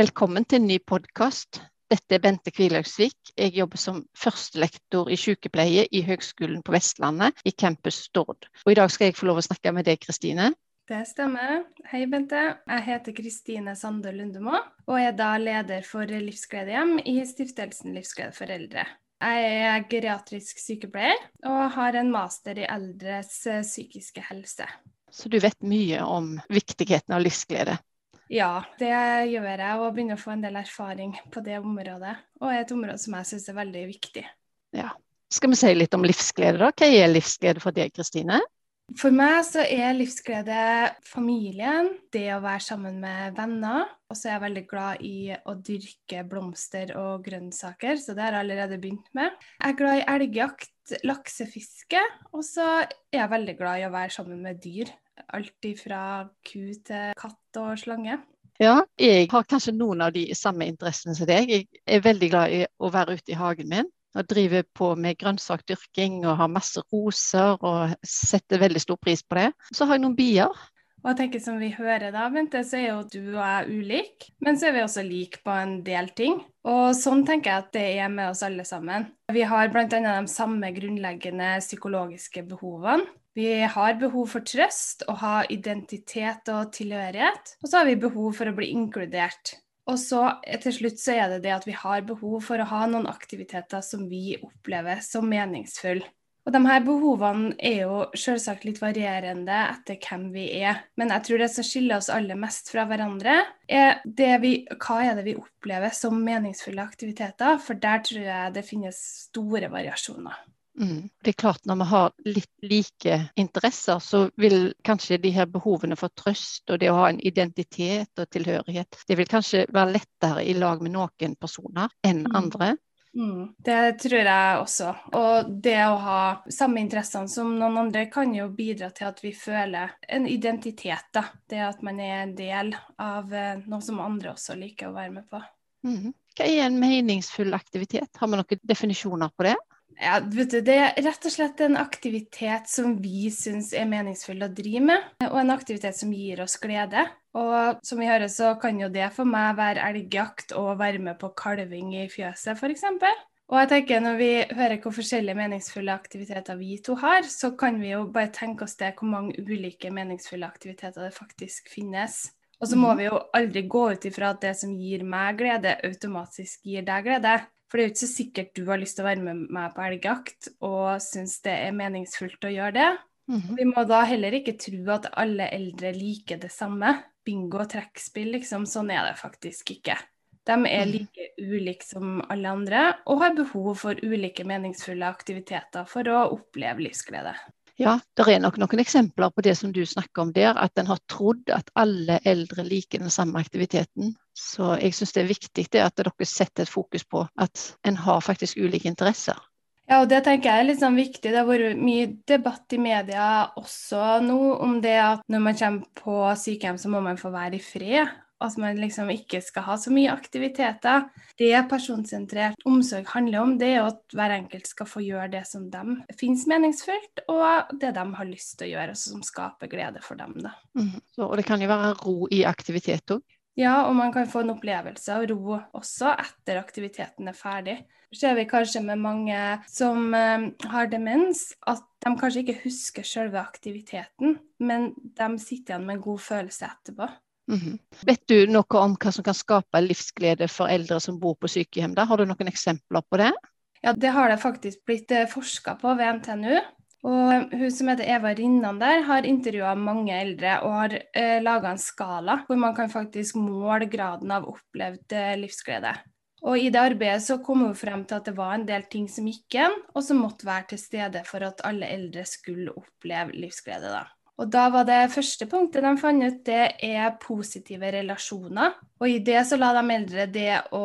Velkommen til en ny podkast. Dette er Bente Kvilhaugsvik. Jeg jobber som førstelektor i sykepleie i Høgskolen på Vestlandet, i campus Stord. Og I dag skal jeg få lov å snakke med deg, Kristine. Det stemmer. Hei, Bente. Jeg heter Kristine Sande Lundemo, og er da leder for Livsgledehjem i Stiftelsen Livsglede for eldre. Jeg er geriatrisk sykepleier og har en master i eldres psykiske helse. Så du vet mye om viktigheten av livsglede? Ja, det gjør jeg, og begynner å få en del erfaring på det området. Og et område som jeg syns er veldig viktig. Ja. Skal vi si litt om livsglede, da? Hva er livsglede for deg, Kristine? For meg så er livsglede familien, det å være sammen med venner. Og så er jeg veldig glad i å dyrke blomster og grønnsaker, så det har jeg allerede begynt med. Jeg er glad i elgjakt, laksefiske, og så er jeg veldig glad i å være sammen med dyr. Alt fra ku til katt og slange. Ja, jeg har kanskje noen av de samme interessene som deg. Jeg er veldig glad i å være ute i hagen min og driver på med grønnsakdyrking og har masse roser og setter veldig stor pris på det. Så har jeg noen bier. Og jeg tenker Som vi hører, da, Bente, så er jo du og jeg ulike, men så er vi også like på en del ting. Og sånn tenker jeg at det er med oss alle sammen. Vi har bl.a. de samme grunnleggende psykologiske behovene. Vi har behov for trøst, å ha identitet og tilhørighet. Og så har vi behov for å bli inkludert. Og så til slutt så er det det at vi har behov for å ha noen aktiviteter som vi opplever som meningsfulle. Og de her behovene er jo selvsagt litt varierende etter hvem vi er. Men jeg tror det som skiller oss aller mest fra hverandre, er vi, hva er det vi opplever som meningsfulle aktiviteter. For der tror jeg det finnes store variasjoner. Mm. Det er klart Når vi har litt like interesser, så vil kanskje de her behovene for trøst og det å ha en identitet og tilhørighet, det vil kanskje være lettere i lag med noen personer enn mm. andre. Mm, det tror jeg også. Og det å ha samme interessene som noen andre kan jo bidra til at vi føler en identitet. da. Det at man er en del av eh, noe som andre også liker å være med på. Mm. Hva er en meningsfull aktivitet? Har vi noen definisjoner på det? Ja, vet du, Det er rett og slett en aktivitet som vi syns er meningsfull å drive med, og en aktivitet som gir oss glede. Og som vi hører, så kan jo det for meg være elgjakt og være med på kalving i fjøset, f.eks. Og jeg tenker Når vi hører hvor forskjellige meningsfulle aktiviteter vi to har, så kan vi jo bare tenke oss det hvor mange ulike meningsfulle aktiviteter det faktisk finnes. Og så må mhm. vi jo aldri gå ut ifra at det som gir meg glede, automatisk gir deg glede. For det er jo ikke så sikkert du har lyst til å være med meg på elgjakt og syns det er meningsfullt å gjøre det. Mm -hmm. Vi må da heller ikke tro at alle eldre liker det samme. Bingo og trekkspill, liksom. Sånn er det faktisk ikke. De er mhm. like ulike som alle andre og har behov for ulike meningsfulle aktiviteter for å oppleve livsglede. Ja, det er nok noen eksempler på det som du snakker om der, at en har trodd at alle eldre liker den samme aktiviteten. Så jeg syns det er viktig det at dere setter et fokus på at en har faktisk ulike interesser. Ja, og det tenker jeg er litt sånn viktig. Det har vært mye debatt i media også nå om det at når man kommer på sykehjem, så må man få være i fred at man liksom ikke skal ha så mye aktiviteter. Det personsentrert omsorg handler om, det er at hver enkelt skal få gjøre det som de finnes meningsfullt, og det de har lyst til å gjøre, og som skaper glede for dem. Da. Mm. Så, og det kan jo være ro i aktivitet òg? Ja, og man kan få en opplevelse av ro også etter aktiviteten er ferdig. Ser vi kanskje med mange som uh, har demens, at de kanskje ikke husker selve aktiviteten, men de sitter igjen med en god følelse etterpå. Mm. Vet du noe om hva som kan skape livsglede for eldre som bor på sykehjem? Da? Har du noen eksempler på det? Ja, det har det faktisk blitt eh, forska på ved NTNU. Og hun som heter Eva Rinnan der, har intervjua mange eldre og har eh, laga en skala hvor man kan faktisk måle graden av opplevd eh, livsglede. Og I det arbeidet så kom hun frem til at det var en del ting som gikk igjen, og som måtte være til stede for at alle eldre skulle oppleve livsglede. da. Og da var det første punktet de fant ut, det er positive relasjoner. Og i det så la de eldre det å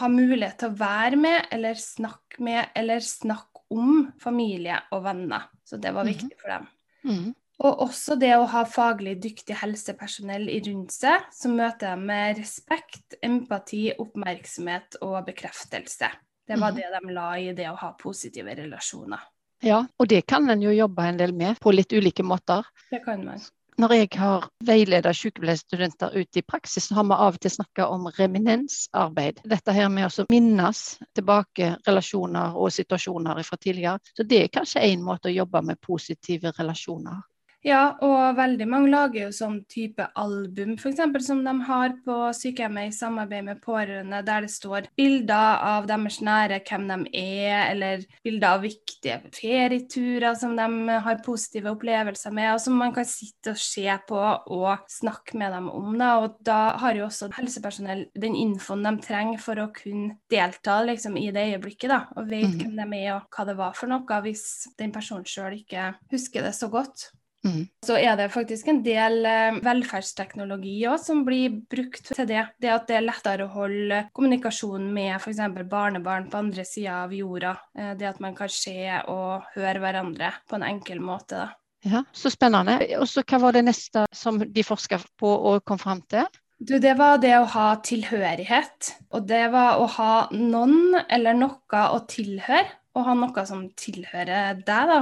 ha mulighet til å være med, eller snakke med, eller snakke om familie og venner. Så det var mhm. viktig for dem. Mm. Og også det å ha faglig dyktig helsepersonell rundt seg, som møter dem med respekt, empati, oppmerksomhet og bekreftelse. Det var mm. det de la i det å ha positive relasjoner. Ja, og det kan en jo jobbe en del med på litt ulike måter. Det kan man. Når jeg har veiledet sykepleierstudenter ut i praksis, så har vi av og til snakka om reminensarbeid. Dette her med å minnes tilbake relasjoner og situasjoner fra tidligere. Så det er kanskje én måte å jobbe med positive relasjoner. Ja, og veldig mange lager jo sånn type album, f.eks. som de har på sykehjemmet i samarbeid med pårørende, der det står bilder av deres nære, hvem de er, eller bilder av viktige ferieturer som de har positive opplevelser med, og som man kan sitte og se på og snakke med dem om. Da. Og da har jo også helsepersonell den infoen de trenger for å kunne delta liksom, i det øyeblikket, da, og vet mm. hvem de er og hva det var for noe, hvis den personen sjøl ikke husker det så godt. Mm. Så er det faktisk en del eh, velferdsteknologi òg som blir brukt til det. Det at det er lettere å holde kommunikasjon med f.eks. barnebarn på andre sida av jorda. Eh, det at man kan se og høre hverandre på en enkel måte. Da. Ja, Så spennende. Og så Hva var det neste som de forska på og kom fram til? Du, det var det å ha tilhørighet. Og det var å ha noen eller noe å tilhøre. Og ha noe som tilhører deg, da.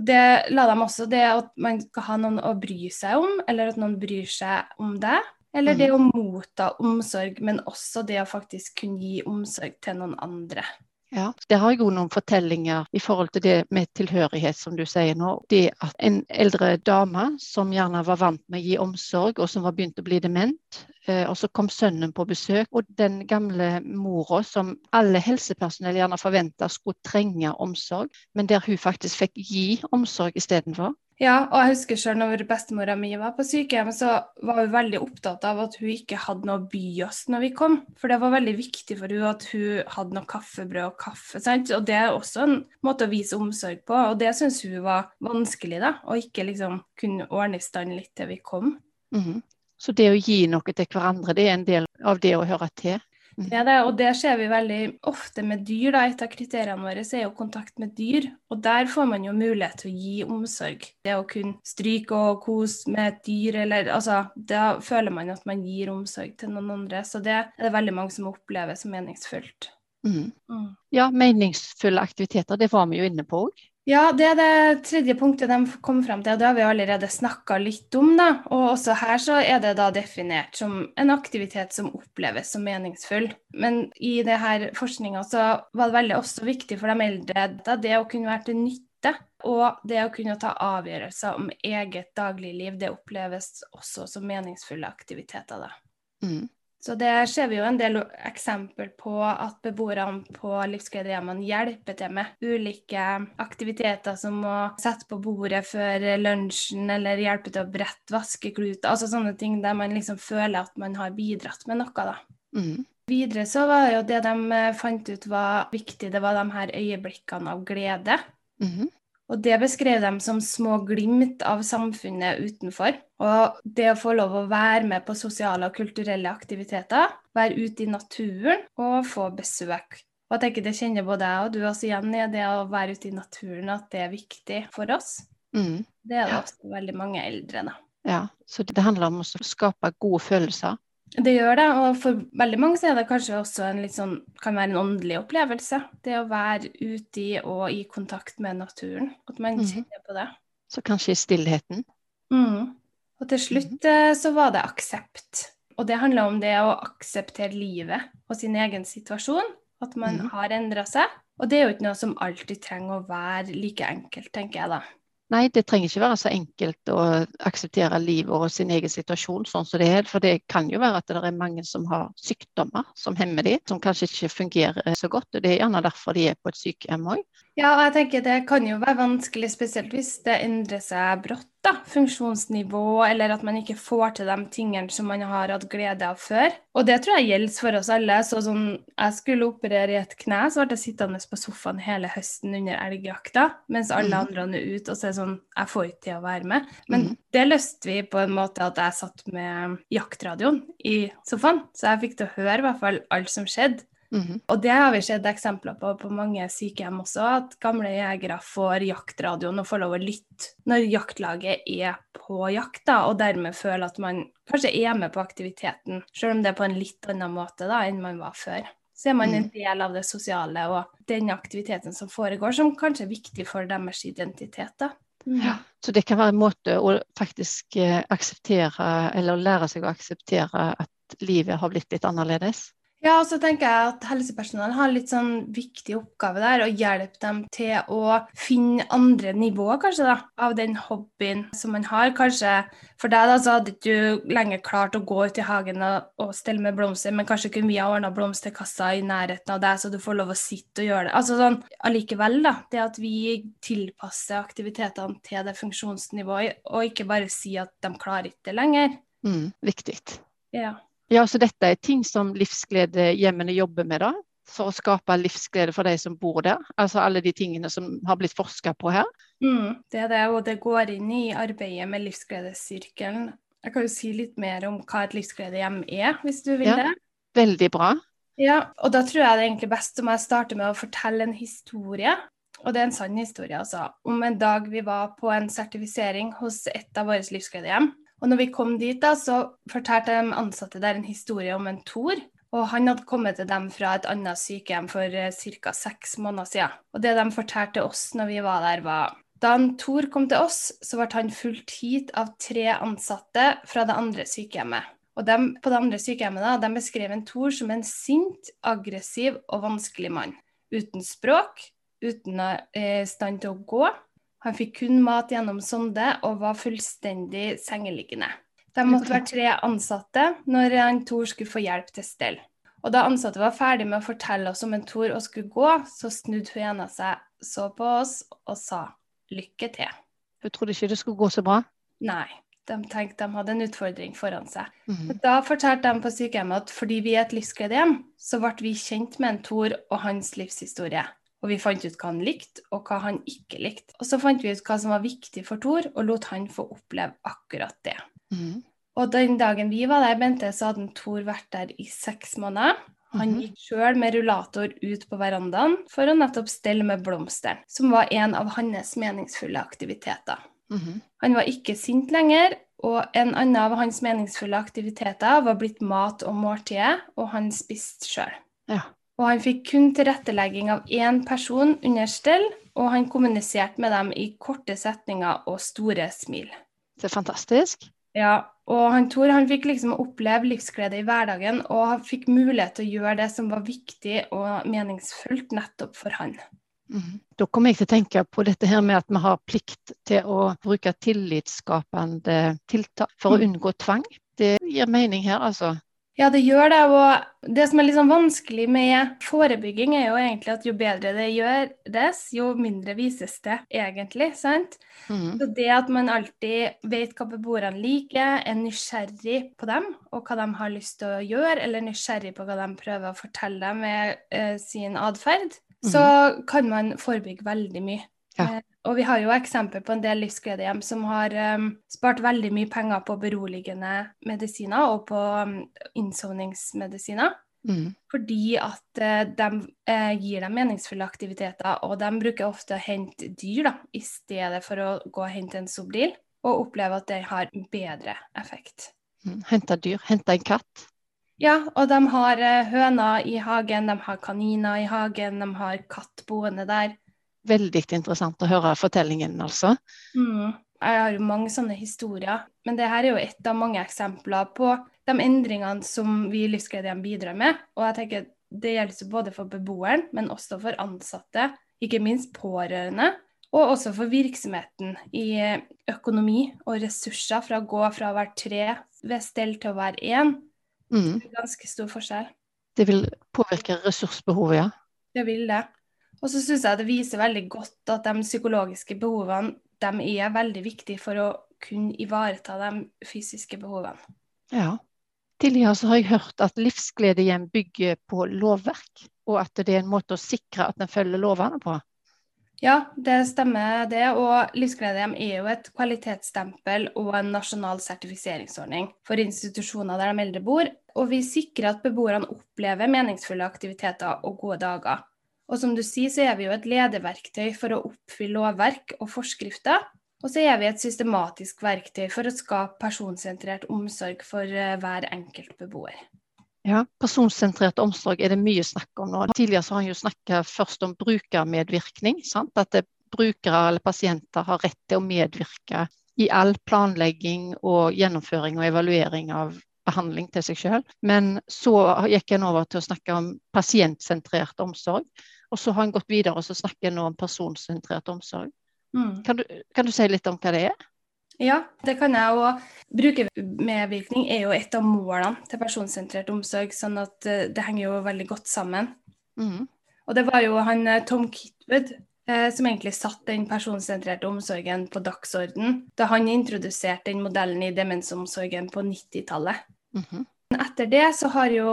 Det la de også det at man skal ha noen å bry seg om, eller at noen bryr seg om deg. Eller det å motta omsorg, men også det å faktisk kunne gi omsorg til noen andre. Ja, Der har jeg òg noen fortellinger i forhold til det med tilhørighet, som du sier nå. Det at en eldre dame som gjerne var vant med å gi omsorg, og som var begynt å bli dement, og så kom sønnen på besøk, og den gamle mora som alle helsepersonell gjerne forventa skulle trenge omsorg, men der hun faktisk fikk gi omsorg istedenfor. Ja, og jeg husker selv når bestemora mi var på sykehjem, så var hun veldig opptatt av at hun ikke hadde noe å by oss når vi kom. For det var veldig viktig for hun at hun hadde noe kaffebrød og kaffe. Sant? Og det er også en måte å vise omsorg på, og det syns hun var vanskelig, da. Å ikke liksom kunne ordne i stand litt til vi kom. Mm -hmm. Så det å gi noe til hverandre, det er en del av det å høre til? Det er det, og det ser vi veldig ofte med dyr. Da. Et av kriteriene våre er jo kontakt med dyr. Og der får man jo mulighet til å gi omsorg. Det å kunne stryke og kose med et dyr, eller altså Da føler man at man gir omsorg til noen andre. Så det er det veldig mange som opplever som meningsfullt. Mm. Mm. Ja, meningsfulle aktiviteter, det var vi jo inne på òg. Ja, det er det tredje punktet de kom frem til, og det har vi allerede snakka litt om. da. Og også her så er det da definert som en aktivitet som oppleves som meningsfull. Men i det her forskninga så var det veldig også viktig for de eldre da, det å kunne være til nytte. Og det å kunne ta avgjørelser om eget dagligliv, det oppleves også som meningsfulle aktiviteter. da. Mm. Så det ser vi jo en del eksempel på at beboerne på livsgledehjemmene hjelper til med ulike aktiviteter som å sette på bordet før lunsjen, eller hjelpe til å brette vaskekluter. Altså sånne ting der man liksom føler at man har bidratt med noe, da. Mm. Videre så var det jo det de fant ut var viktig, det var de her øyeblikkene av glede. Mm. Og det beskrev de som små glimt av samfunnet utenfor. Og det å få lov å være med på sosiale og kulturelle aktiviteter, være ute i naturen og få besøk. Og jeg tenker Det kjenner både jeg og du også igjen i det å være ute i naturen, at det er viktig for oss. Mm. Det er det ja. også veldig mange eldre. da. Ja, så det handler om å skape gode følelser det gjør det, og for veldig mange så er det kanskje også en litt sånn, kan være en åndelig opplevelse. Det å være ute i og i kontakt med naturen. At man mm. kjenner på det. Så kanskje i stillheten? Mm. Og til slutt mm. så var det aksept. Og det handler om det å akseptere livet og sin egen situasjon. At man mm. har endra seg. Og det er jo ikke noe som alltid trenger å være like enkelt, tenker jeg da. Nei, det trenger ikke være så enkelt å akseptere livet og sin egen situasjon sånn som det er. For det kan jo være at det er mange som har sykdommer som hemmer dem, som kanskje ikke fungerer så godt. og Det er gjerne derfor de er på et sykehjem òg. Ja, og jeg tenker det kan jo være vanskelig, spesielt hvis det endrer seg brått da, funksjonsnivå, eller at man ikke får til de tingene som man har hatt glede av før. Og det tror jeg gjelder for oss alle. Så sånn, jeg skulle operere i et kne, så ble jeg sittende på sofaen hele høsten under elgjakta, mens alle mm. andre er ute, og så er sånn Jeg får ikke til å være med. Men mm. det løste vi på en måte at jeg satt med jaktradioen i sofaen, så jeg fikk til å høre i hvert fall alt som skjedde. Mm Og det har vi sett eksempler på på mange sykehjem også, at gamle jegere får jaktradioen og får lov å lytte når jaktlaget er på jakt, da, og dermed føler at man kanskje er med på aktiviteten, selv om det er på en litt annen måte da, enn man var før. Så er man en mm. del av det sosiale og den aktiviteten som foregår, som kanskje er viktig for deres identitet. da. Mm. Ja. Så det kan være en måte å faktisk eh, akseptere, eller lære seg å akseptere at livet har blitt litt annerledes. Ja, og så tenker jeg at helsepersonell har litt sånn viktig oppgave der, å hjelpe dem til å finne andre nivåer, kanskje, da, av den hobbyen som man har. Kanskje for deg, da, så hadde ikke du lenger klart å gå ut i hagen og, og stelle med blomster, men kanskje kunne vi ha ordna blomsterkasser i nærheten av deg, så du får lov å sitte og gjøre det. Altså sånn allikevel, da. Det at vi tilpasser aktivitetene til det funksjonsnivået, og ikke bare si at de klarer ikke det lenger. Mm, viktig. Ja. Ja, så dette er ting som livsgledehjemmene jobber med, da. For å skape livsglede for de som bor der. Altså alle de tingene som har blitt forska på her. Mm, det er det, og det går inn i arbeidet med livsgledessirkelen. Jeg kan jo si litt mer om hva et livsgledehjem er, hvis du vil Ja. det. Veldig bra. Ja, og da tror jeg det er egentlig best om jeg starter med å fortelle en historie. Og det er en sann historie, altså. Om en dag vi var på en sertifisering hos et av våre livsgledehjem. Og når vi kom dit, da, så fortalte de ansatte der en historie om en Tor. Og han hadde kommet til dem fra et annet sykehjem for ca. seks måneder siden. Og det de fortalte oss når vi var der, var da en Tor kom til oss, så ble han fulgt hit av tre ansatte fra det andre sykehjemmet. Og de, på det andre sykehjemmet da, de beskrev en Tor som en sint, aggressiv og vanskelig mann. Uten språk, uten eh, stand til å gå. Han fikk kun mat gjennom sonde og var fullstendig sengeliggende. De måtte være tre ansatte når en Tor skulle få hjelp til stell. Og da ansatte var ferdig med å fortelle oss om en Tor og skulle gå, så snudde hun ene seg, så på oss og sa lykke til. Hun trodde ikke det skulle gå så bra. Nei, de tenkte de hadde en utfordring foran seg. Mhm. Da fortalte de på sykehjemmet at fordi vi er et livsgledehjem, så ble vi kjent med en Tor og hans livshistorie. Og vi fant ut hva han likte, og hva han ikke likte. Og så fant vi ut hva som var viktig for Tor, og lot han få oppleve akkurat det. Mm. Og den dagen vi var der, Bente, så hadde Tor vært der i seks måneder. Han Mhm. gikk sjøl med rullator ut på verandaen for å nettopp stelle med blomsteren, som var en av hans meningsfulle aktiviteter. Mhm. Han var ikke sint lenger, og en annen av hans meningsfulle aktiviteter var blitt mat og måltidet, og han spiste sjøl. Ja. Og han fikk kun tilrettelegging av én person under stell, og han kommuniserte med dem i korte setninger og store smil. Det er fantastisk. Ja, og han Tor han fikk liksom oppleve livsglede i hverdagen, og han fikk mulighet til å gjøre det som var viktig og meningsfullt nettopp for han. Mm. Da kommer jeg til å tenke på dette her med at vi har plikt til å bruke tillitsskapende tiltak for å Mm. unngå tvang. Det gir mening her, altså. Ja, det gjør det, og det som er litt sånn vanskelig med forebygging, er jo egentlig at jo bedre det gjøres, jo mindre vises det egentlig, sant? Mm. Så det at man alltid vet hva beboerne liker, er nysgjerrig på dem, og hva de har lyst til å gjøre, eller nysgjerrig på hva de prøver å fortelle med eh, sin atferd, så kan man forebygge veldig mye. Ja. Eh, og vi har jo eksempel på en del livsgledehjem som har um, spart veldig mye penger på beroligende medisiner og på um, innsovningsmedisiner. Mm. Fordi at uh, de uh, gir dem meningsfulle aktiviteter, og de bruker ofte å hente dyr da, i stedet for å gå og hente en Sobril, og opplever at det har bedre effekt. Mm. Hente dyr. Hente en katt. Ja, og de har eh, høner i hagen, de har kaniner i hagen, de har katt boende der. Veldig interessant å høre fortellingen, altså. Mm. Jeg har jo mange sånne historier, men det her er jo ett av mange eksempler på de endringene som vi i Livsgledehjem bidrar med. Og jeg tenker det gjelder både for beboeren, men også for ansatte, ikke minst pårørende. Og også for virksomheten i økonomi og ressurser, fra å gå fra å være tre ved stell til å være én. Mm. Ganske stor forskjell. Det vil påvirke ressursbehovet, ja. Det vil det. Og så syns jeg det viser veldig godt at de psykologiske behovene de er veldig viktige for å kunne ivareta de fysiske behovene. ja. Tidligere så har jeg hørt at livsgledehjem bygger på lovverk, og at det er en måte å sikre at en følger lovene på. Ja, det stemmer det. Og Livsgledehjem er jo et kvalitetsstempel og en nasjonal sertifiseringsordning for institusjoner der de eldre bor. Og vi sikrer at beboerne opplever meningsfulle aktiviteter og gode dager. Og som du sier, så er vi jo et lederverktøy for å oppfylle lovverk og forskrifter. Og så er vi et systematisk verktøy for å skape personsentrert omsorg for eh, hver enkelt beboer. Ja, Personsentrert omsorg er det mye snakk om nå. Tidligere så har han jo snakka først om brukermedvirkning. Sant? At brukere eller pasienter har rett til å medvirke i all planlegging og gjennomføring og evaluering av behandling til seg selv. Men så gikk en over til å snakke om pasientsentrert omsorg. Og så har en gått videre og så snakker en nå om personsentrert omsorg. Mm. Kan, du, kan, du, si litt om hva det er? Ja, det kan jeg. òg. brukermedvirkning er jo et av målene til personsentrert omsorg, sånn at eh, det henger jo veldig godt sammen. Mm. Og det var jo han eh, Tom Kitwood eh, som egentlig satte den personsentrerte omsorgen på dagsorden da han introduserte den modellen i demensomsorgen på 90-tallet. Mm -hmm. Etter det så har jo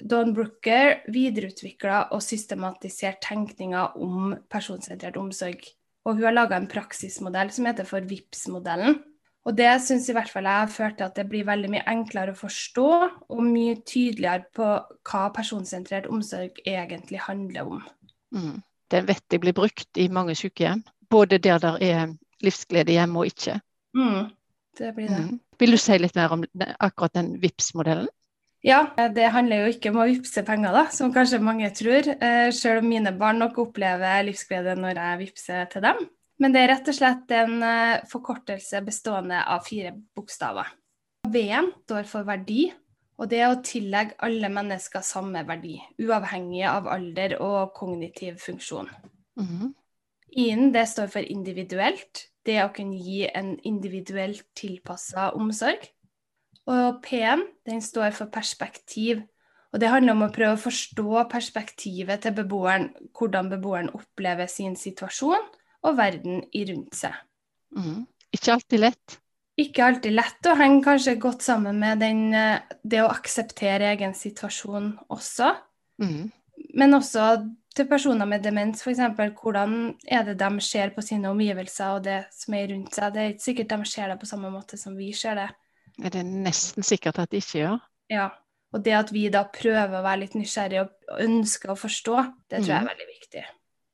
Dawn Brooker videreutvikla og systematisert tenkninga om personsentrert omsorg. Og hun har laga en praksismodell som heter for VIPS-modellen. Og det syns i hvert fall jeg har ført til at det blir veldig mye enklere å forstå, og mye tydeligere på hva personsentrert omsorg egentlig handler om. Mm den vet jeg blir brukt i mange sykehjem. Både der det er livsglede hjemme og ikke. Mm, det blir det. Mm. Vil du si litt mer om akkurat den VIPS-modellen? Ja, det handler jo ikke om å vippse penger, da, som kanskje mange tror. Eh, selv om mine barn nok opplever livsglede når jeg vippser til dem. Men det er rett og slett en eh, forkortelse bestående av fire bokstaver. V-en står for verdi, og det er å tillegge alle mennesker samme verdi, uavhengig av alder og kognitiv funksjon. Mm -hmm. I-en det står for individuelt, det å kunne gi en individuelt tilpassa omsorg. Og P-en den står for perspektiv, og det handler om å prøve å forstå perspektivet til beboeren, hvordan beboeren opplever sin situasjon og verden i rundt seg. Mm. Ikke alltid lett ikke alltid lett og henger kanskje godt sammen med den, eh, det å akseptere egen situasjon også. Mm. Men også til personer med demens, f.eks. Hvordan er det de ser på sine omgivelser og det som er rundt seg. Det er ikke sikkert de ser det på samme måte som vi ser det. Er det nesten sikkert at de ikke gjør? Ja. Og det at vi da prøver å være litt nysgjerrige og ønsker å forstå, det tror jeg er mm. veldig viktig.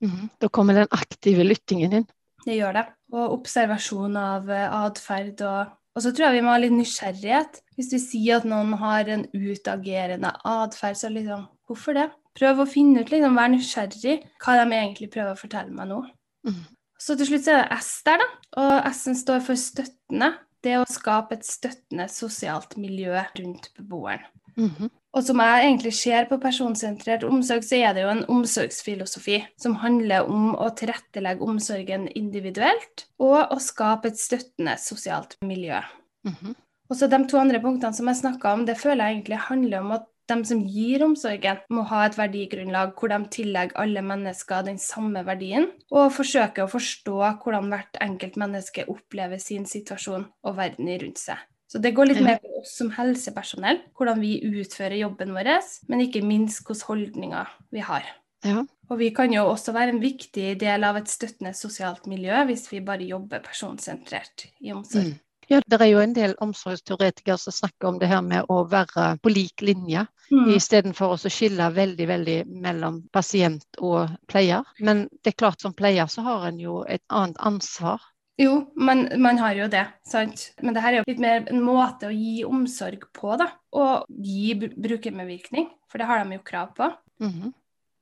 Mm. Da kommer den aktive lyttingen inn. Det gjør det. Og observasjon av uh, atferd. Og, og, så tror jeg vi må ha litt nysgjerrighet. Hvis vi sier at noen har en utagerende atferd, så liksom Hvorfor det? Prøv å finne ut, liksom, være nysgjerrig hva de egentlig prøver å fortelle meg nå. Mm. Så til slutt så er det S der, da. Og S-en står for støttende. Det å skape et støttende sosialt miljø rundt beboeren. Mm -hmm. Og som jeg egentlig ser på personsentrert omsorg, så er det jo en omsorgsfilosofi som handler om å tilrettelegge omsorgen individuelt og å skape et støttende sosialt miljø. Mm -hmm. Og så De to andre punktene som jeg snakka om, det føler jeg egentlig handler om at de som gir omsorgen, må ha et verdigrunnlag hvor de tillegger alle mennesker den samme verdien, og forsøker å forstå hvordan hvert enkelt menneske opplever sin situasjon og verden rundt seg. Så det går litt mer på oss som helsepersonell, hvordan vi utfører jobben vår, men ikke minst hvilke holdninger vi har. Ja. Og vi kan jo også være en viktig del av et støttende sosialt miljø hvis vi bare jobber personsentrert i omsorg. Mm. Ja, det er jo en del omsorgsteoretikere som snakker om det her med å være på lik linje, mm. istedenfor å skille veldig veldig mellom pasient og pleier. Men det er klart som pleier så har en jo et annet ansvar jo, man, man, har jo det, sant. Men det her er jo litt mer en måte å gi omsorg på, da. Og gi brukermedvirkning, for det har de jo krav på. Mm -hmm.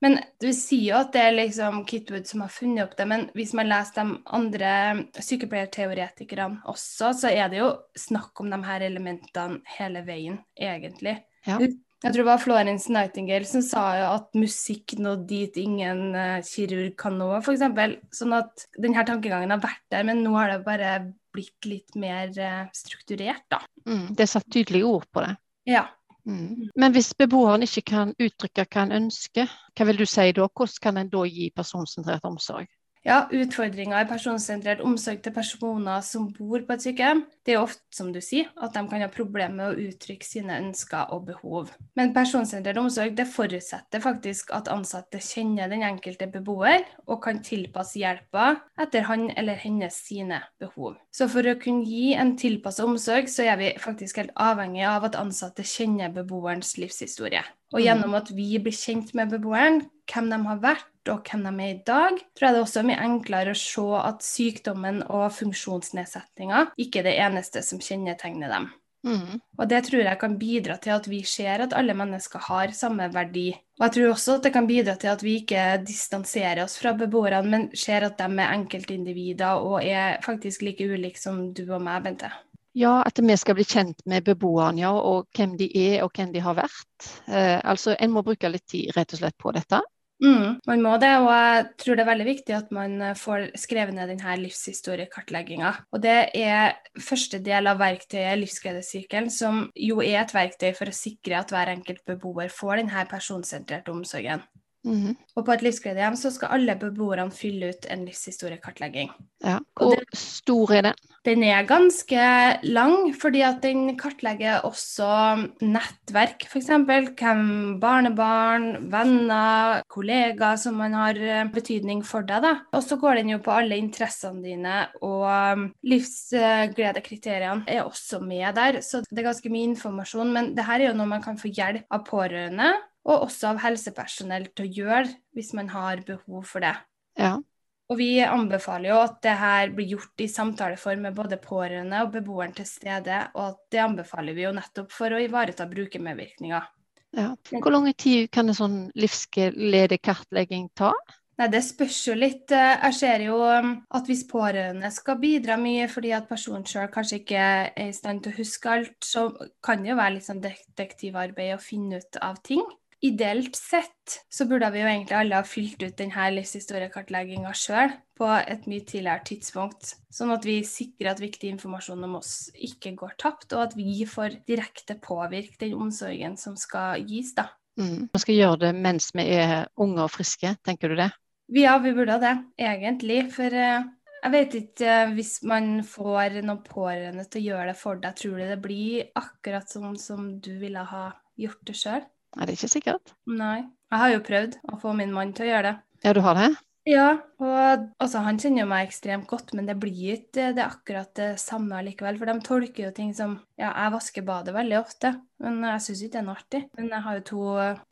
Men du sier jo at det er liksom Kitwood som har funnet opp det, men hvis man leser de andre sykepleierteoretikerne også, så er det jo snakk om de her elementene hele veien, egentlig. Ja. Jeg tror det var Florence Nightingale som sa jo at musikk nådde dit ingen uh, kirurg kan nå, f.eks. Sånn at denne tankegangen har vært der, men nå har det bare blitt litt mer uh, strukturert, da. Mm, det satt tydelige ord på det. Ja. Mm. Men hvis beboeren ikke kan uttrykke hva en ønsker, hva vil du si da? Hvordan kan en da gi personsentrert omsorg? Ja, Utfordringer i personsentrert omsorg til personer som bor på et sykehjem, det er ofte, som du sier, at de kan ha problemer med å uttrykke sine ønsker og behov. Men personsentrert omsorg det forutsetter faktisk at ansatte kjenner den enkelte beboer og kan tilpasse hjelpa etter han eller hennes sine behov. Så for å kunne gi en tilpasset omsorg, så er vi faktisk helt avhengig av at ansatte kjenner beboerens livshistorie. Og mm. gjennom at vi blir kjent med beboeren, hvem de har vært, og hvem de er i dag, tror jeg det også er mye enklere å se at sykdommen og funksjonsnedsettinga ikke er det eneste som kjennetegner dem. Mm. Og det tror jeg kan bidra til at vi ser at alle mennesker har samme verdi. Og jeg tror også at det kan bidra til at vi ikke distanserer oss fra beboerne, men ser at de er enkeltindivider og er faktisk like ulike som du og meg, Bente. Ja, at vi skal bli kjent med beboerne, ja, og hvem de er og hvem de har vært. Eh, altså, En må bruke litt tid rett og slett på dette. Mm, man må det, og jeg tror det er veldig viktig at man eh, får skrevet ned denne livshistoriekartlegginga. Og det er første del av verktøyet Livsgledesykelen, som jo er et verktøy for å sikre at hver enkelt beboer får denne personsentrerte omsorgen. Mhm. Og på et livsgledehjem så skal alle beboerne fylle ut en livshistoriekartlegging. Ja. Og Hvor stor er den? Den er ganske lang, fordi at den kartlegger også nettverk, f.eks. Hvem barnebarn, venner, kollegaer som man har eh, betydning for deg. da. Og så går den jo på alle interessene dine, og um, livsgledekriteriene er også med der. Så det er ganske mye informasjon, men det her er jo noe man kan få hjelp av pårørende, og også av helsepersonell til å gjøre hvis man har behov for det. Ja. Og vi anbefaler jo at det her blir gjort i samtaleform med både pårørende og beboeren til stede, og at det anbefaler vi jo nettopp for å ivareta brukermedvirkninger. ja. Hvor lang tid kan en sånn livsgledekartlegging ta? Nei, Det spørs jo litt. Eh, Jeg ser jo um, at hvis pårørende skal bidra mye fordi at personen sjøl kanskje ikke er i stand til å huske alt, så kan det jo være litt sånn detektivarbeid å finne ut av ting. Ideelt sett så burde vi jo egentlig alle ha fylt ut denne livshistoriekartlegginga sjøl på et mye tidligere tidspunkt, sånn at vi sikrer at viktig informasjon om oss ikke går tapt, og at vi får direkte påvirke den omsorgen som skal gis, da. Mm. Man skal gjøre det mens vi er unge og friske, tenker du det? Ja, vi burde det, egentlig. For eh, jeg vet ikke eh, hvis man får noen pårørende til å gjøre det for deg, tror du det blir akkurat sånn som du ville ha gjort det sjøl? Nei, det er ikke sikkert. Nei. Jeg har jo prøvd å få min mann til å gjøre det. Ja, du har det? Ja, og altså, han kjenner jo meg ekstremt godt, men det blir ikke det er akkurat det samme allikevel. For de tolker jo ting som Ja, jeg vasker badet veldig ofte, men jeg syns ikke det er noe artig. Men jeg har jo to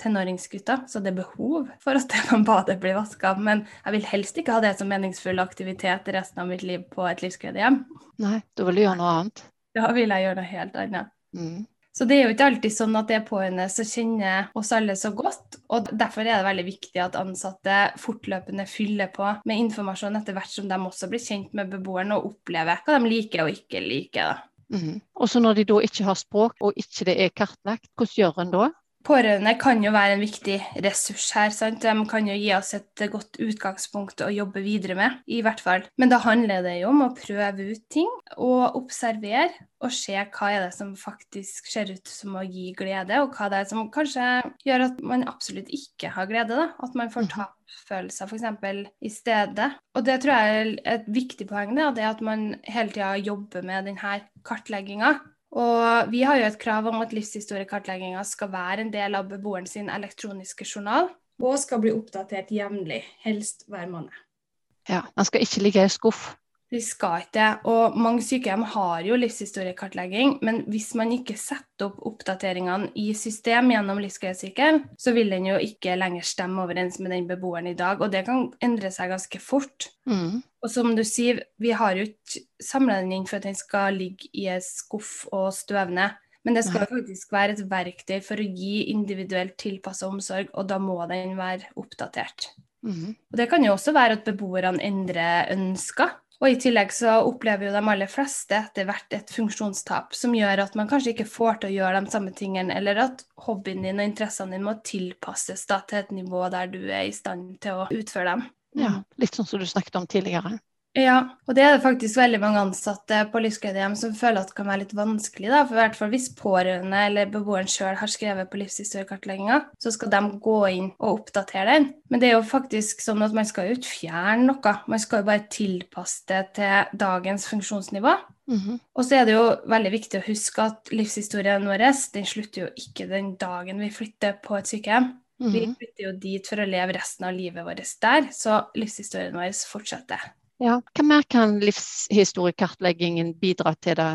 tenåringsgutter, så det er behov for at badet blir vaska. Men jeg vil helst ikke ha det som meningsfull aktivitet resten av mitt liv på et livsgledehjem. Nei, da vil du gjøre noe annet. Da vil jeg gjøre noe helt annet. Mm. Så det er jo ikke alltid sånn at det er pårørende som kjenner oss alle så godt. Og derfor er det veldig viktig at ansatte fortløpende fyller på med informasjon etter hvert som de også blir kjent med beboeren og opplever hva de liker og ikke liker. Mm. Og så når de da ikke har språk, og ikke det er kartlagt, hvordan gjør en da? Pårørende kan jo være en viktig ressurs her. sant? De kan jo gi oss et godt utgangspunkt å jobbe videre med, i hvert fall. Men da handler det jo om å prøve ut ting og observere og se hva er det som faktisk ser ut som å gi glede, og hva det er som kanskje gjør at man absolutt ikke har glede. da, At man får tapfølelser f.eks. i stedet. Og det tror jeg er et viktig poeng, det, det at man hele tida jobber med denne kartlegginga. Og vi har jo et krav om at livshistoriekartlegginga skal være en del av beboeren sin elektroniske journal, og skal bli oppdatert jevnlig, helst hver måned. Ja, Den skal ikke ligge i skuff. De skal ikke det. Og mange sykehjem har jo livshistoriekartlegging, men hvis man ikke setter opp oppdateringene i system gjennom livsgledesykkel, så vil den jo ikke lenger stemme overens med den beboeren i dag, og det kan endre seg ganske fort. Mm. Og som du sier, vi har jo ikke samla den inn for at den skal ligge i en skuff og støvne. Men det skal faktisk være et verktøy for å gi individuelt tilpassa omsorg, og da må den være oppdatert. Mm. Og Det kan jo også være at beboerne endrer ønsker. Og I tillegg så opplever jo de aller fleste etter hvert et funksjonstap som gjør at man kanskje ikke får til å gjøre de samme tingene, eller at hobbyen din og interessene dine må tilpasses da, til et nivå der du er i stand til å utføre dem. Ja, Litt sånn som du snakket om tidligere. Ja, og det er det faktisk veldig mange ansatte på livsgledehjem som føler at det kan være litt vanskelig. da, for i hvert fall Hvis pårørende eller beboeren sjøl har skrevet på livshistoriekartlegginga, så skal de gå inn og oppdatere den. Men det er jo faktisk sånn at man skal jo ikke fjerne noe, man skal jo bare tilpasse det til dagens funksjonsnivå. Mhm. Og så er det jo veldig viktig å huske at livshistorien vår den slutter jo ikke den dagen vi flytter på et sykehjem. Vi Mhm. flytter jo dit for å leve resten av livet vårt der, så livshistorien vår fortsetter. Ja. Hva mer kan livshistoriekartleggingen bidra til? da?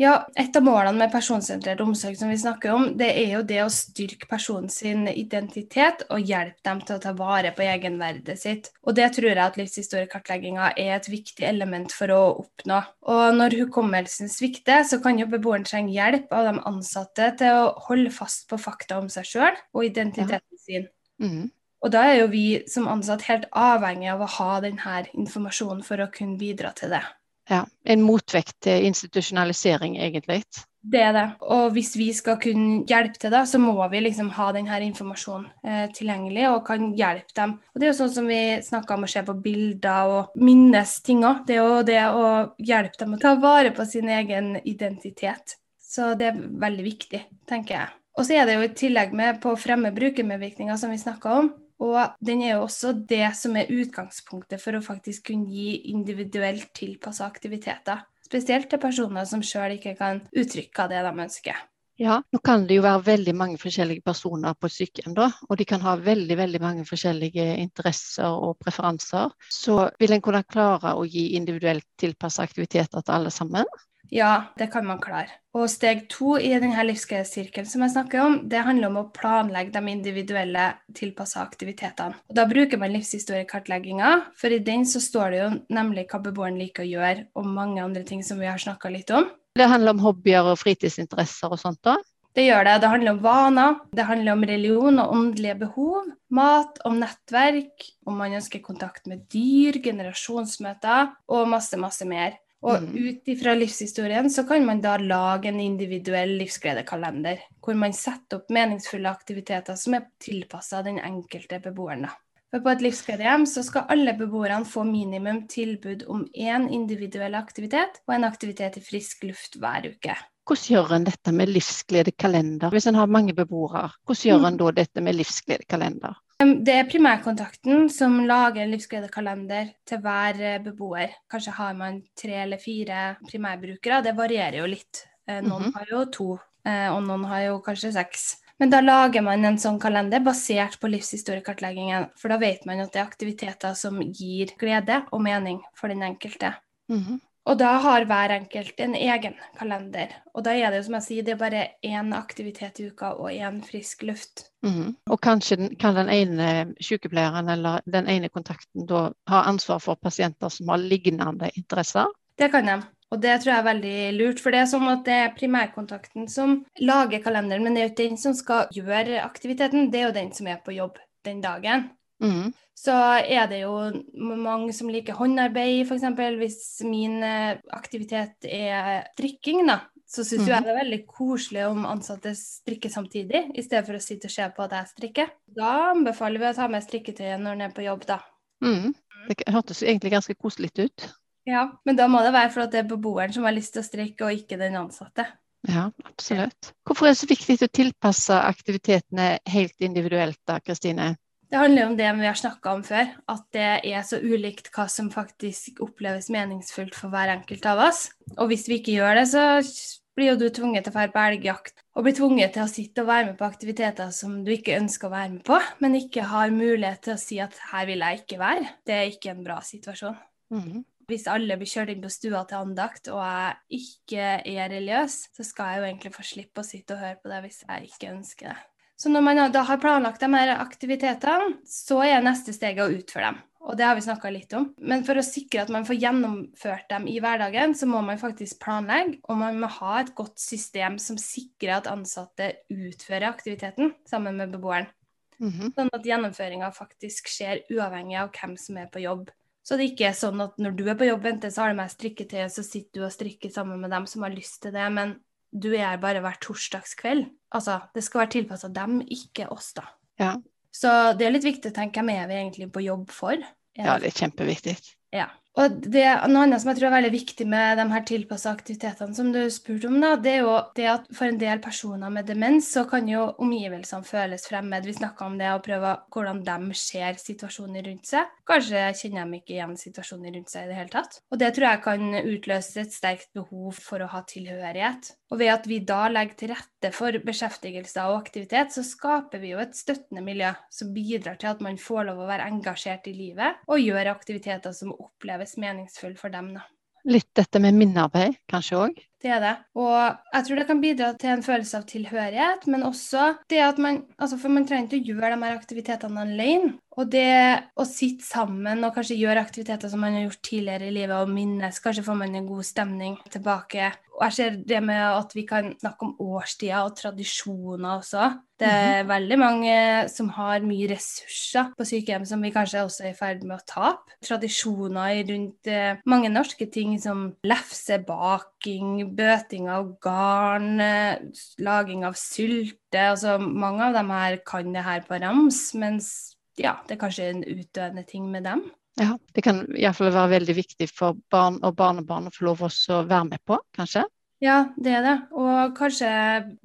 Ja, Et av målene med personsentrert omsorg som vi snakker om, det er jo det å styrke personens identitet og hjelpe dem til å ta vare på egenverdet sitt. Og Det tror jeg at livshistoriekartlegginga er et viktig element for å oppnå. Og Når hukommelsen svikter, så kan jo beboeren trenge hjelp av de ansatte til å holde fast på fakta om seg sjøl og identiteten ja. sin. Mm. Og da er jo vi som ansatt helt avhengig av å ha denne informasjonen for å kunne bidra til det. Ja, En motvekt til institusjonalisering, egentlig. Det er det. Og hvis vi skal kunne hjelpe til, da, så må vi liksom ha denne informasjonen eh, tilgjengelig og kan hjelpe dem. Og Det er jo sånn som vi snakka om å se på bilder og minnes ting òg. Det er jo det å hjelpe dem å ta vare på sin egen identitet. Så det er veldig viktig, tenker jeg. Og så er det jo i tillegg med på å fremme brukermedvirkninger, som vi snakka om, og den er jo også det som er utgangspunktet for å faktisk kunne gi individuelt tilpassa aktiviteter. Spesielt til personer som sjøl ikke kan uttrykke det de ønsker. Ja, nå kan det jo være veldig mange forskjellige personer på sykehjem, da. Og de kan ha veldig veldig mange forskjellige interesser og preferanser. Så vil en kunne klare å gi individuelt tilpassa aktiviteter til alle sammen? Ja, det kan man klare. Og steg to i denne livsgledessirkelen som jeg snakker om, det handler om å planlegge de individuelle tilpassa aktivitetene. Og da bruker man livshistoriekartlegginga, for i den så står det jo nemlig hva beboeren liker å gjøre, og mange andre ting som vi har snakka litt om. Det handler om hobbyer og fritidsinteresser og sånt da? Det gjør det. Det handler om vaner, det handler om religion og åndelige behov, mat, om nettverk, om man ønsker kontakt med dyr, generasjonsmøter og masse, masse mer. Og mm. ut ifra livshistorien så kan man da lage en individuell livsgledekalender, hvor man setter opp meningsfulle aktiviteter som er tilpassa den enkelte beboeren. For på et livsgledehjem så skal alle beboerne få minimum tilbud om én individuell aktivitet og en aktivitet i frisk luft hver uke. Hvordan gjør en dette med livsgledekalender? Hvis en har mange beboere, hvordan gjør en mm. da dette med livsgledekalender? Det er primærkontakten som lager en livsgledekalender til hver eh, beboer. Kanskje har man tre eller fire primærbrukere, det varierer jo litt. Eh, noen -hmm. har jo to, eh, og noen har jo kanskje seks. Men da lager man en sånn kalender basert på livshistoriekartleggingen, for da vet man at det er aktiviteter som gir glede og mening for den enkelte. Mm -hmm. Og da har hver enkelt en egen kalender. Og da er det jo som jeg sier, det er bare én aktivitet i uka og én frisk luft. Mm. Og kanskje kan den ene sykepleieren eller den ene kontakten da ha ansvar for pasienter som har lignende interesser? Det kan de. Og det tror jeg er veldig lurt, for det er som at det er primærkontakten som lager kalenderen, men det er jo ikke den som skal gjøre aktiviteten, det er jo den som er på jobb den dagen. Mm. Så er det jo mange som liker håndarbeid, f.eks. Hvis min eh, aktivitet er strikking, da, så syns mm. jeg det er veldig koselig om ansatte strikker samtidig, i stedet for å sitte og se på at jeg strikker. Da anbefaler vi å ta med strikketøyet når en er på jobb, da. Mm. Det hørtes egentlig ganske koselig ut. Ja, men da må det være for at det er beboeren som har lyst til å strikke, og ikke den ansatte. Ja, absolutt. Hvorfor er det så viktig å tilpasse aktivitetene helt individuelt da, Kristine? Det handler om det vi har snakka om før, at det er så ulikt hva som faktisk oppleves meningsfullt for hver enkelt av oss. Og hvis vi ikke gjør det, så blir jo du tvunget til å dra på elgjakt og blir tvunget til å sitte og være med på aktiviteter som du ikke ønsker å være med på, men ikke har mulighet til å si at her vil jeg ikke være. Det er ikke en bra situasjon. Mm. Hvis alle blir kjørt inn på stua til andakt, og jeg ikke er religiøs, så skal jeg jo egentlig få slippe å sitte og høre på det hvis jeg ikke ønsker det. Så når man da har planlagt de her aktivitetene, så er neste steget å utføre dem. Og det har vi snakka litt om. Men for å sikre at man får gjennomført dem i hverdagen, så må man faktisk planlegge, og man må ha et godt system som sikrer at ansatte utfører aktiviteten sammen med beboeren. Mm -hmm. Sånn at gjennomføringa faktisk skjer uavhengig av hvem som er på jobb. Så det ikke er sånn at når du er på jobb, enten så har du med strikketøy, så sitter du og strikker sammen med dem som har lyst til det, men du er bare hver torsdagskveld. Altså, det skal være tilpassa dem, ikke oss, da. Ja. Så det er litt viktig å tenke er vi egentlig på jobb for. Ja, det er kjempeviktig. Ja. Og det, Noe annet som jeg tror er veldig viktig med de her tilpassa aktivitetene som du spurte om, da, det er jo det at for en del personer med demens så kan jo omgivelsene føles fremmed. Vi snakka om det og prøve hvordan de ser situasjonen rundt seg. Kanskje kjenner de ikke igjen situasjonen rundt seg i det hele tatt. Og det tror jeg kan utløse et sterkt behov for å ha tilhørighet. Og ved at vi da legger til rette for beskjeftigelse og aktivitet, så skaper vi jo et støttende miljø som bidrar til at man får lov å være engasjert i livet og gjøre aktiviteter som oppleves meningsfulle meningsfull for dem. Da. Litt dette med minnearbeid, kanskje òg? Det er det. Og jeg tror det kan bidra til en følelse av tilhørighet, men også det at man altså For man trenger ikke å gjøre de her aktivitetene alene. Og det å sitte sammen og kanskje gjøre aktiviteter som man har gjort tidligere i livet, og minnes, kanskje får man en god stemning tilbake. Og jeg ser det med at vi kan snakke om årstider og tradisjoner også. Det er -hmm. veldig mange som har mye ressurser på sykehjem som vi kanskje også er i ferd med å tape. Tradisjoner rundt eh, mange norske ting som lefsebaking, bøting av garn, eh, laging av sylte. Altså, mange av dem her kan det her på rams, mens ja, det er kanskje en utdøende ting med dem. Ja, det kan iallfall være veldig viktig for barn og barnebarn å få lov å være med på, kanskje? Ja, det er det. Og kanskje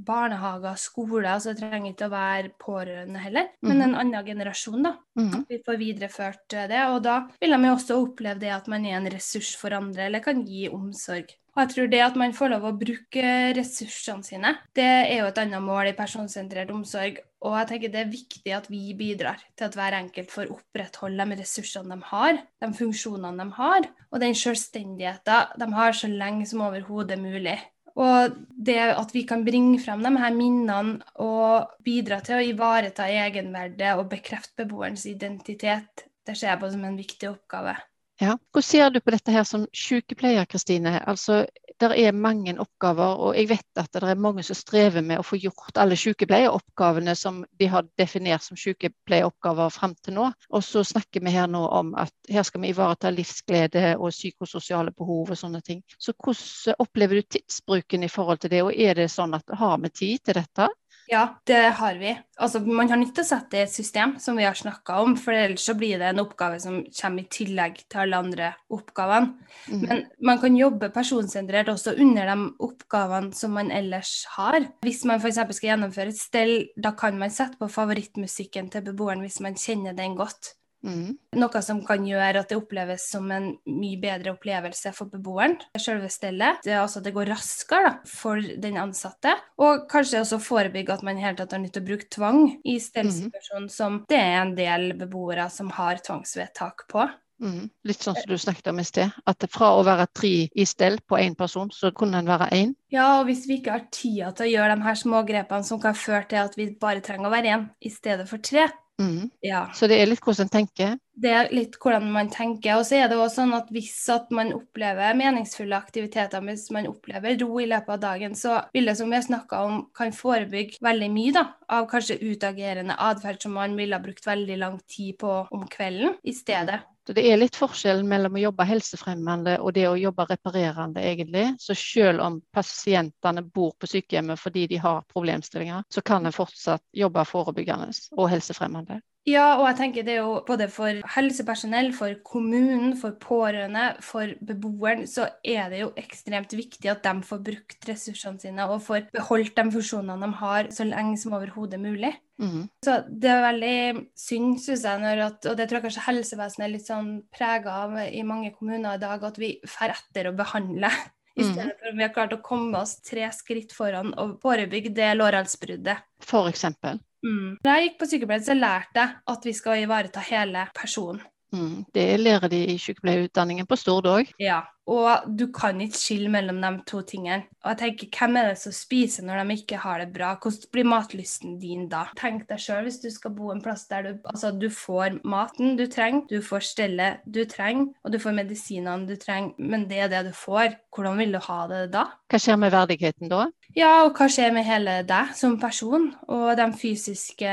barnehager, skoler. Altså det trenger ikke å være pårørende heller, mm. men mhm. en annen generasjon, da. Mm. At vi får videreført det. Og da vil de jo også oppleve det at man er en ressurs for andre, eller kan gi omsorg. Og jeg tror det at man får lov å bruke ressursene sine, det er jo et annet mål i personsentrert omsorg. Og jeg tenker det er viktig at vi bidrar til at hver enkelt får opprettholde de ressursene de har, de funksjonene de har, og den selvstendigheten de har så lenge som overhodet mulig. Og det at vi kan bringe frem de her minnene og bidra til å ivareta egenverdet og bekrefte beboerens identitet, det ser jeg på som en viktig oppgave. Ja. Hvordan ser du på dette her som sykepleier, Kristine? Altså, det er mange oppgaver, og jeg vet at det er mange som strever med å få gjort alle sykepleieroppgavene som de har definert som sykepleieroppgaver frem til nå. Og så snakker vi her nå om at her skal vi ivareta livsglede og psykososiale behov og sånne ting. Så hvordan opplever du tidsbruken i forhold til det, og er det sånn at har vi tid til dette? Ja, det har vi. Altså, man har nødt til å sette et system, som vi har snakka om, for ellers så blir det en oppgave som kommer i tillegg til alle andre oppgavene. Mm. Men man kan jobbe personsentrert også under de oppgavene som man ellers har. Hvis man f.eks. skal gjennomføre et stell, da kan man sette på favorittmusikken til beboeren hvis man kjenner den godt. Mm. Noe som kan gjøre at det oppleves som en mye bedre opplevelse for beboeren. Selve stellet. Det, altså, det går raskere da, for den ansatte. Og kanskje også forebygge at man i hele tatt har nytt å bruke tvang i stellsituasjonen, mm. som det er en del beboere som har tvangsvedtak på. Mm. Litt sånn som du snakket om i sted. At fra å være tre i stell på én person, så kunne en være én. Ja, og hvis vi ikke har tida til å gjøre de her smågrepene som kan føre til at vi bare trenger å være én i stedet for tre, Mm. Ja. Så det er litt hvordan man tenker? Det er litt hvordan man tenker. Og så er det også sånn at hvis at man opplever meningsfulle aktiviteter, hvis man opplever ro i løpet av dagen, så vil det som vi har snakka om, kan forebygge veldig mye da, av kanskje utagerende atferd som man ville ha brukt veldig lang tid på om kvelden i stedet. Så det er litt forskjell mellom å jobbe helsefremmende og det å jobbe reparerende, egentlig. Så selv om pasientene bor på sykehjemmet fordi de har problemstillinger, så kan en fortsatt jobbe forebyggende og helsefremmende. Ja, og jeg tenker det er jo både for helsepersonell, for kommunen, for pårørende, for beboeren, så er det jo ekstremt viktig at de får brukt ressursene sine og får beholdt de funksjonene de har så lenge som overhodet mulig. Mm. Så det er veldig synd, syns jeg, når at, og det tror jeg kanskje helsevesenet er litt sånn prega av i mange kommuner i dag, at vi får etter å behandle. I mhm. stedet for at vi har klart å komme oss tre skritt foran og forebygge det lårhalsbruddet. For eksempel. Mm. Da jeg gikk på sykepleien, så lærte jeg at vi skal ivareta hele personen. Mm. Det lærer de i sykepleierutdanningen på Stord òg. Ja, og du kan ikke skille mellom de to tingene. Og jeg tenker, Hvem er det som spiser når de ikke har det bra? Hvordan blir matlysten din da? Tenk deg sjøl hvis du skal bo en plass der du, altså, du får maten du trenger, du får stellet du trenger, og du får medisinene du trenger, men det er det du får. Hvordan vil du ha det da? Hva skjer med verdigheten da? Ja, og hva skjer med hele deg som person, og de fysiske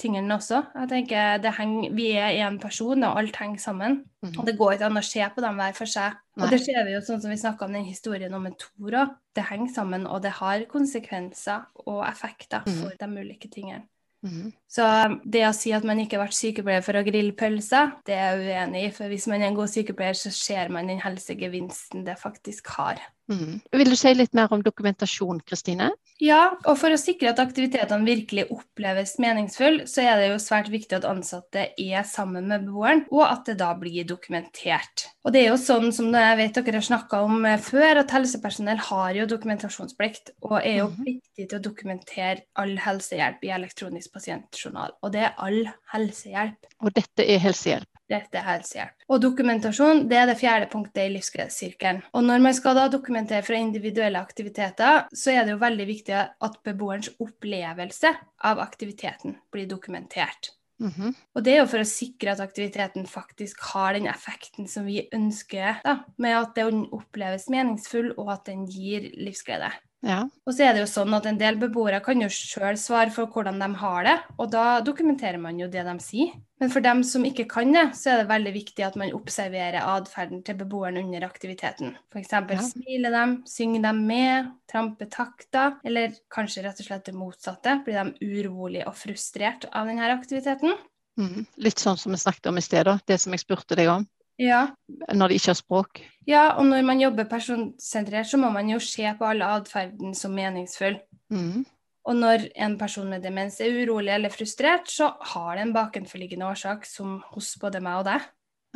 tingene også. Jeg tenker, henger, Vi er én person, og alt henger sammen. Mm. Og det går ikke an å se på dem hver for seg. Nei. Og det ser vi jo sånn som vi snakka om den historien om en Tor òg. Det henger sammen, og det har konsekvenser og effekter mm. for de ulike tingene. Mm. Så det å si at man ikke har vært sykepleier for å grille pølser, det er jeg uenig i. For hvis man er en god sykepleier, så ser man den helsegevinsten det faktisk har. Mm. Vil du si litt mer om dokumentasjon, Kristine? Ja, og for å sikre at aktivitetene virkelig oppleves meningsfulle, så er det jo svært viktig at ansatte er sammen med beboeren, og at det da blir dokumentert. Og det er jo sånn som jeg vet dere har snakka om eh, før, at helsepersonell har jo dokumentasjonsplikt, og er jo mhm. pliktig til å dokumentere all helsehjelp i elektronisk pasientjournal. Og det er all helsehjelp. Og dette er helsehjelp? Rett til helsehjelp. Og dokumentasjon det er det fjerde punktet i livsgledessirkelen. Og når man skal da dokumentere fra individuelle aktiviteter, så er det jo veldig viktig at beboerens opplevelse av aktiviteten blir dokumentert. Mm -hmm. Og det er jo for å sikre at aktiviteten faktisk har den effekten som vi ønsker, da, med at den oppleves meningsfull, og at den gir livsglede. Ja. Og så er det jo sånn at en del beboere kan jo sjøl svare for hvordan de har det, og da dokumenterer man jo det de sier. Men for dem som ikke kan det, så er det veldig viktig at man observerer atferden til beboeren under aktiviteten. F.eks. Ja. smiler dem, synger dem med, tramper takter, eller kanskje rett og slett det motsatte. Blir de urolige og frustrert av denne aktiviteten? Mm. Litt sånn som vi snakket om i sted, det som jeg spurte deg om. Ja. Når de ikke har språk. Ja, og når man jobber personsentrert, så må man jo se på alle atferden som meningsfull. Mm. Og når en person med demens er urolig eller frustrert, så har det en bakenforliggende årsak som hos både meg og deg.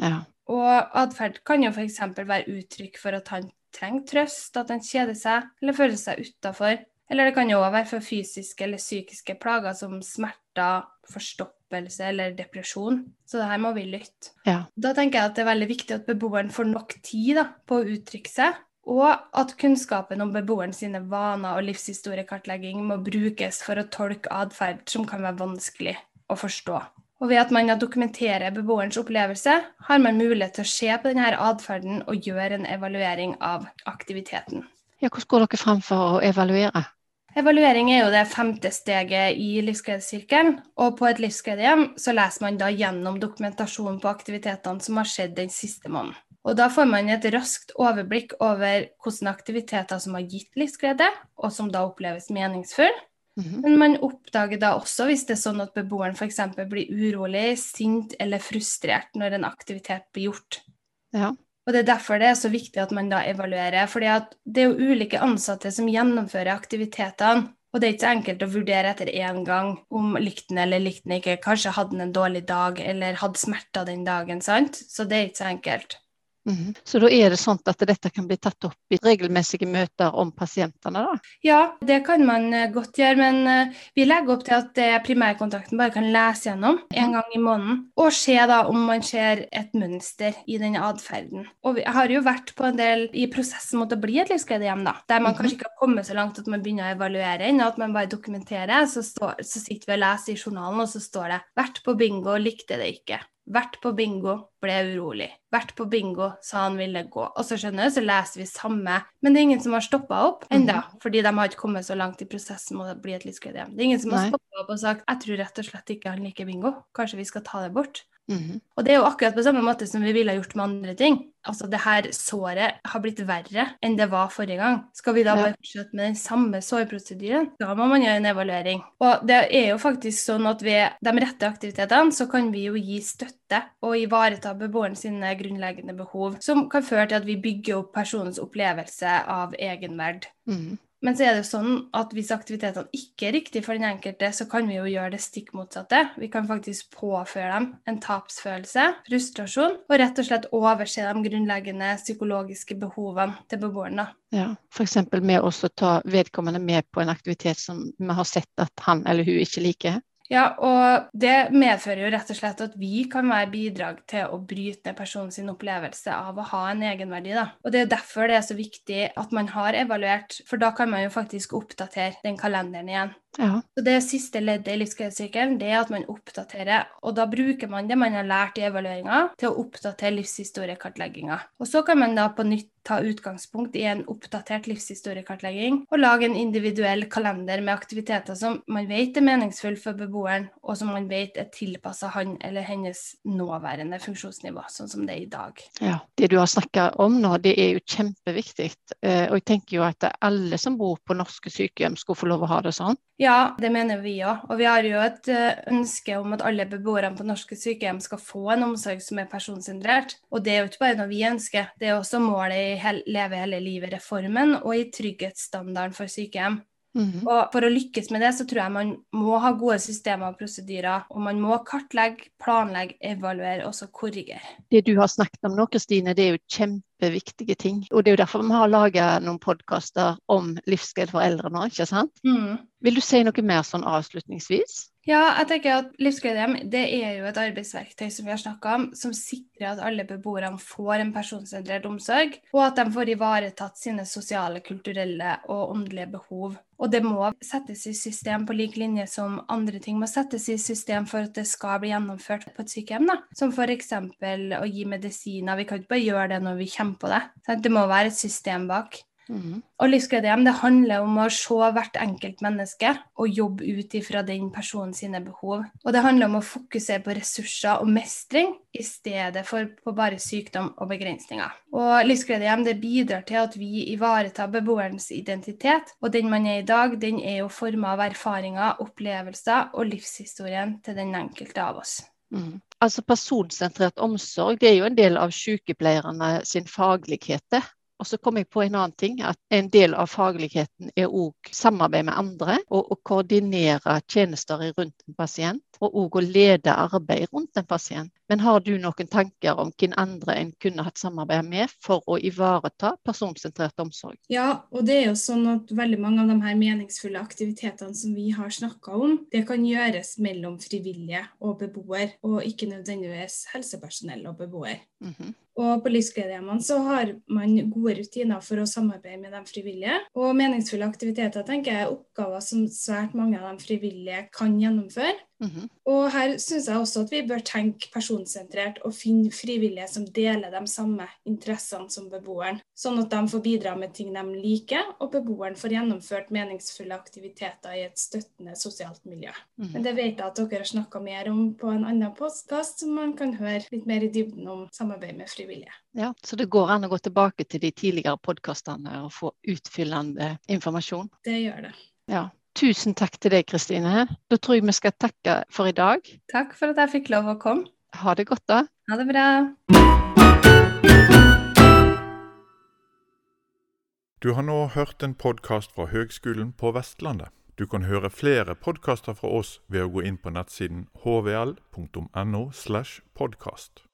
Ja. Og atferd kan jo f.eks. være uttrykk for at han trenger trøst, at han kjeder seg eller føler seg utafor. Eller det kan jo òg være for fysiske eller psykiske plager som smerter, forstoppelse eller depresjon. Så det her må vi lytte. Ja. Da tenker jeg at det er veldig viktig at beboeren får nok tid da, på å uttrykke seg. Og at kunnskapen om beboeren sine vaner og livshistoriekartlegging må brukes for å tolke atferd som kan være vanskelig å forstå. Og ved at man dokumenterer beboerens opplevelse, har man mulighet til å se på denne atferden og gjøre en evaluering av aktiviteten. Ja, hvordan går dere fram for å evaluere? Evaluering er jo det femte steget i livsgledessirkelen. Og på et livsgledehjem så leser man da gjennom dokumentasjonen på aktivitetene som har skjedd den siste måneden. Og da får man et raskt overblikk over hvilke aktiviteter som har gitt livsglede, og som da oppleves meningsfull. Mm -hmm. Men man oppdager da også hvis det er sånn at beboeren f.eks. blir urolig, sint eller frustrert når en aktivitet blir gjort. Ja. Og Det er derfor det er så viktig at man da evaluerer. fordi det er jo ulike ansatte som gjennomfører aktivitetene. Og det er ikke så enkelt å vurdere etter én gang om likte den eller likte den ikke. Kanskje hadde den en dårlig dag eller hadde smerter den dagen. sant? Så det er ikke så enkelt. Mm. Så da er det sånn at dette kan bli tatt opp i regelmessige møter om pasientene, da? Ja, det kan man eh, godt gjøre, men eh, vi legger opp til at primærkontakten bare kan lese gjennom en gang i måneden, og se da om man ser et mønster i denne atferden. Og vi har jo vært på en del i prosessen mot å bli et livsgledehjem, da, der man -hmm. kanskje ikke har kommet så langt at man begynner å evaluere ennå, at man bare dokumenterer. Så, står, så sitter vi og leser i journalen, og så står det 'vært på bingo, likte det ikke'. Vært på bingo, ble urolig. Vært på bingo, sa han ville gå. Og så skjønner du, så leser vi samme. Men det er ingen som har stoppa opp enda, mm -hmm. fordi de har ikke kommet så langt i prosessen med å bli et livsglede Det er ingen som har stoppa opp og sagt 'jeg tror rett og slett ikke han liker bingo', kanskje vi skal ta det bort'. Mm -hmm. Og det er jo akkurat på samme måte som vi ville ha gjort med andre ting. Altså det her såret har blitt verre enn det var forrige gang. Skal vi da bare fortsette med den samme sårprosedyren? Da må man gjøre en evaluering. Og det er jo faktisk sånn at ved de rette aktivitetene så kan vi jo gi støtte og ivareta beboeren sine grunnleggende behov, som kan føre til at vi bygger opp personens opplevelse av egenverd. Mm. Men så er det sånn at hvis aktivitetene ikke er riktige for den enkelte, så kan vi jo gjøre det stikk motsatte. Vi kan faktisk påføre dem en tapsfølelse, frustrasjon, og rett og slett overse de grunnleggende psykologiske behovene til beboeren. da. Ja, F.eks. med å ta vedkommende med på en aktivitet som vi har sett at han eller hun ikke liker. Ja, og det medfører jo rett og slett at vi kan være bidrag til å bryte personens opplevelse av å ha en egenverdi. Da. Og det er derfor det er så viktig at man har evaluert, for da kan man jo faktisk oppdatere den kalenderen igjen. Ja. Så Det siste leddet i livsgledessirkelen det er at man oppdaterer, og da bruker man det man har lært i evalueringa, til å oppdatere livshistoriekartlegginga. Og så kan man da på nytt ta utgangspunkt i en oppdatert livshistoriekartlegging og lage en individuell kalender med aktiviteter som man vet er meningsfull for beboeren, og som man vet er tilpassa han eller hennes nåværende funksjonsnivå, sånn som det er i dag. Ja, Det du har snakka om nå, det er jo kjempeviktig. Eh, og jeg tenker jo at alle som bor på norske sykehjem, skulle få lov å ha det sånn. Ja, det mener vi òg. Og vi har jo et eh, ønske om at alle beboerne på norske sykehjem skal få en omsorg som er personsentrert. Og det er jo ikke bare noe vi ønsker, det er også målet i Leve hele livet-reformen og i trygghetsstandarden for sykehjem. Mm. Og For å lykkes med det, så tror jeg man må ha gode systemer og prosedyrer. Og man må kartlegge, planlegge, evaluere og så korrigere. Det du har snakket om nå, Kristine, det er jo kjempeviktige ting. Og det er jo derfor vi har laget noen podkaster om livsglede for eldre nå, ikke sant? Mm. Vil du si noe mer sånn avslutningsvis? Ja, jeg tenker at Livsgledehjem det er jo et arbeidsverktøy som vi har snakka om, som sikrer at alle beboerne får en personsentrert omsorg, og at de får ivaretatt sine sosiale, kulturelle og åndelige behov. Og det må settes i system på lik linje som andre ting må settes i system for at det skal bli gjennomført på et sykehjem. Da. Som f.eks. å gi medisiner. Vi kan ikke bare gjøre det når vi kommer på det. Det må være et system bak. Mm. Og livsgledehjem det handler om å se hvert enkelt menneske og jobbe ut ifra den personen sine behov. Og det handler om å fokusere på ressurser og mestring i stedet for på bare sykdom og begrensninger. Og livsgledehjem det bidrar til at vi ivaretar beboerens identitet, og den man er i dag, den er jo forma av erfaringer, opplevelser og livshistorien til den enkelte av oss. Mm. Altså Personsentrert omsorg det er jo en del av sykepleierne sin faglighet. det. Og så kom jeg på en annen ting, at en del av fagligheten er òg samarbeid med andre, og å koordinere tjenester rundt en pasient, og òg å lede arbeid rundt en pasient. Men har du noen tanker om hvem andre en kunne hatt samarbeid med for å ivareta personsentrert omsorg? Ja, og det er jo sånn at veldig mange av de her meningsfulle aktivitetene som vi har snakka om, det kan gjøres mellom frivillige og beboer, og ikke nødvendigvis helsepersonell og beboer. Mm -hmm. Og på livsgledehjemmene så har man gode rutiner for å samarbeide med de frivillige. Og meningsfulle aktiviteter tenker jeg er oppgaver som svært mange av de frivillige kan gjennomføre. Mm -hmm. Og her syns jeg også at vi bør tenke personsentrert og finne frivillige som deler de samme interessene som beboeren, sånn at de får bidra med ting de liker, og beboeren får gjennomført meningsfulle aktiviteter i et støttende sosialt miljø. Mm -hmm. Men det vet jeg at dere har snakka mer om på en annen postkast, som man kan høre litt mer i dybden om samarbeid med frivillige. Ja, Så det går an å gå tilbake til de tidligere podkastene og få utfyllende informasjon? Det gjør det. Ja, Tusen takk til deg, Kristine. Da tror jeg vi skal takke for i dag. Takk for at jeg fikk lov å komme. Ha det godt, da. Ha det bra. Du har nå hørt en podkast fra Høgskolen på Vestlandet. Du kan høre flere podkaster fra oss ved å gå inn på nettsiden hvl.no. slash podkast.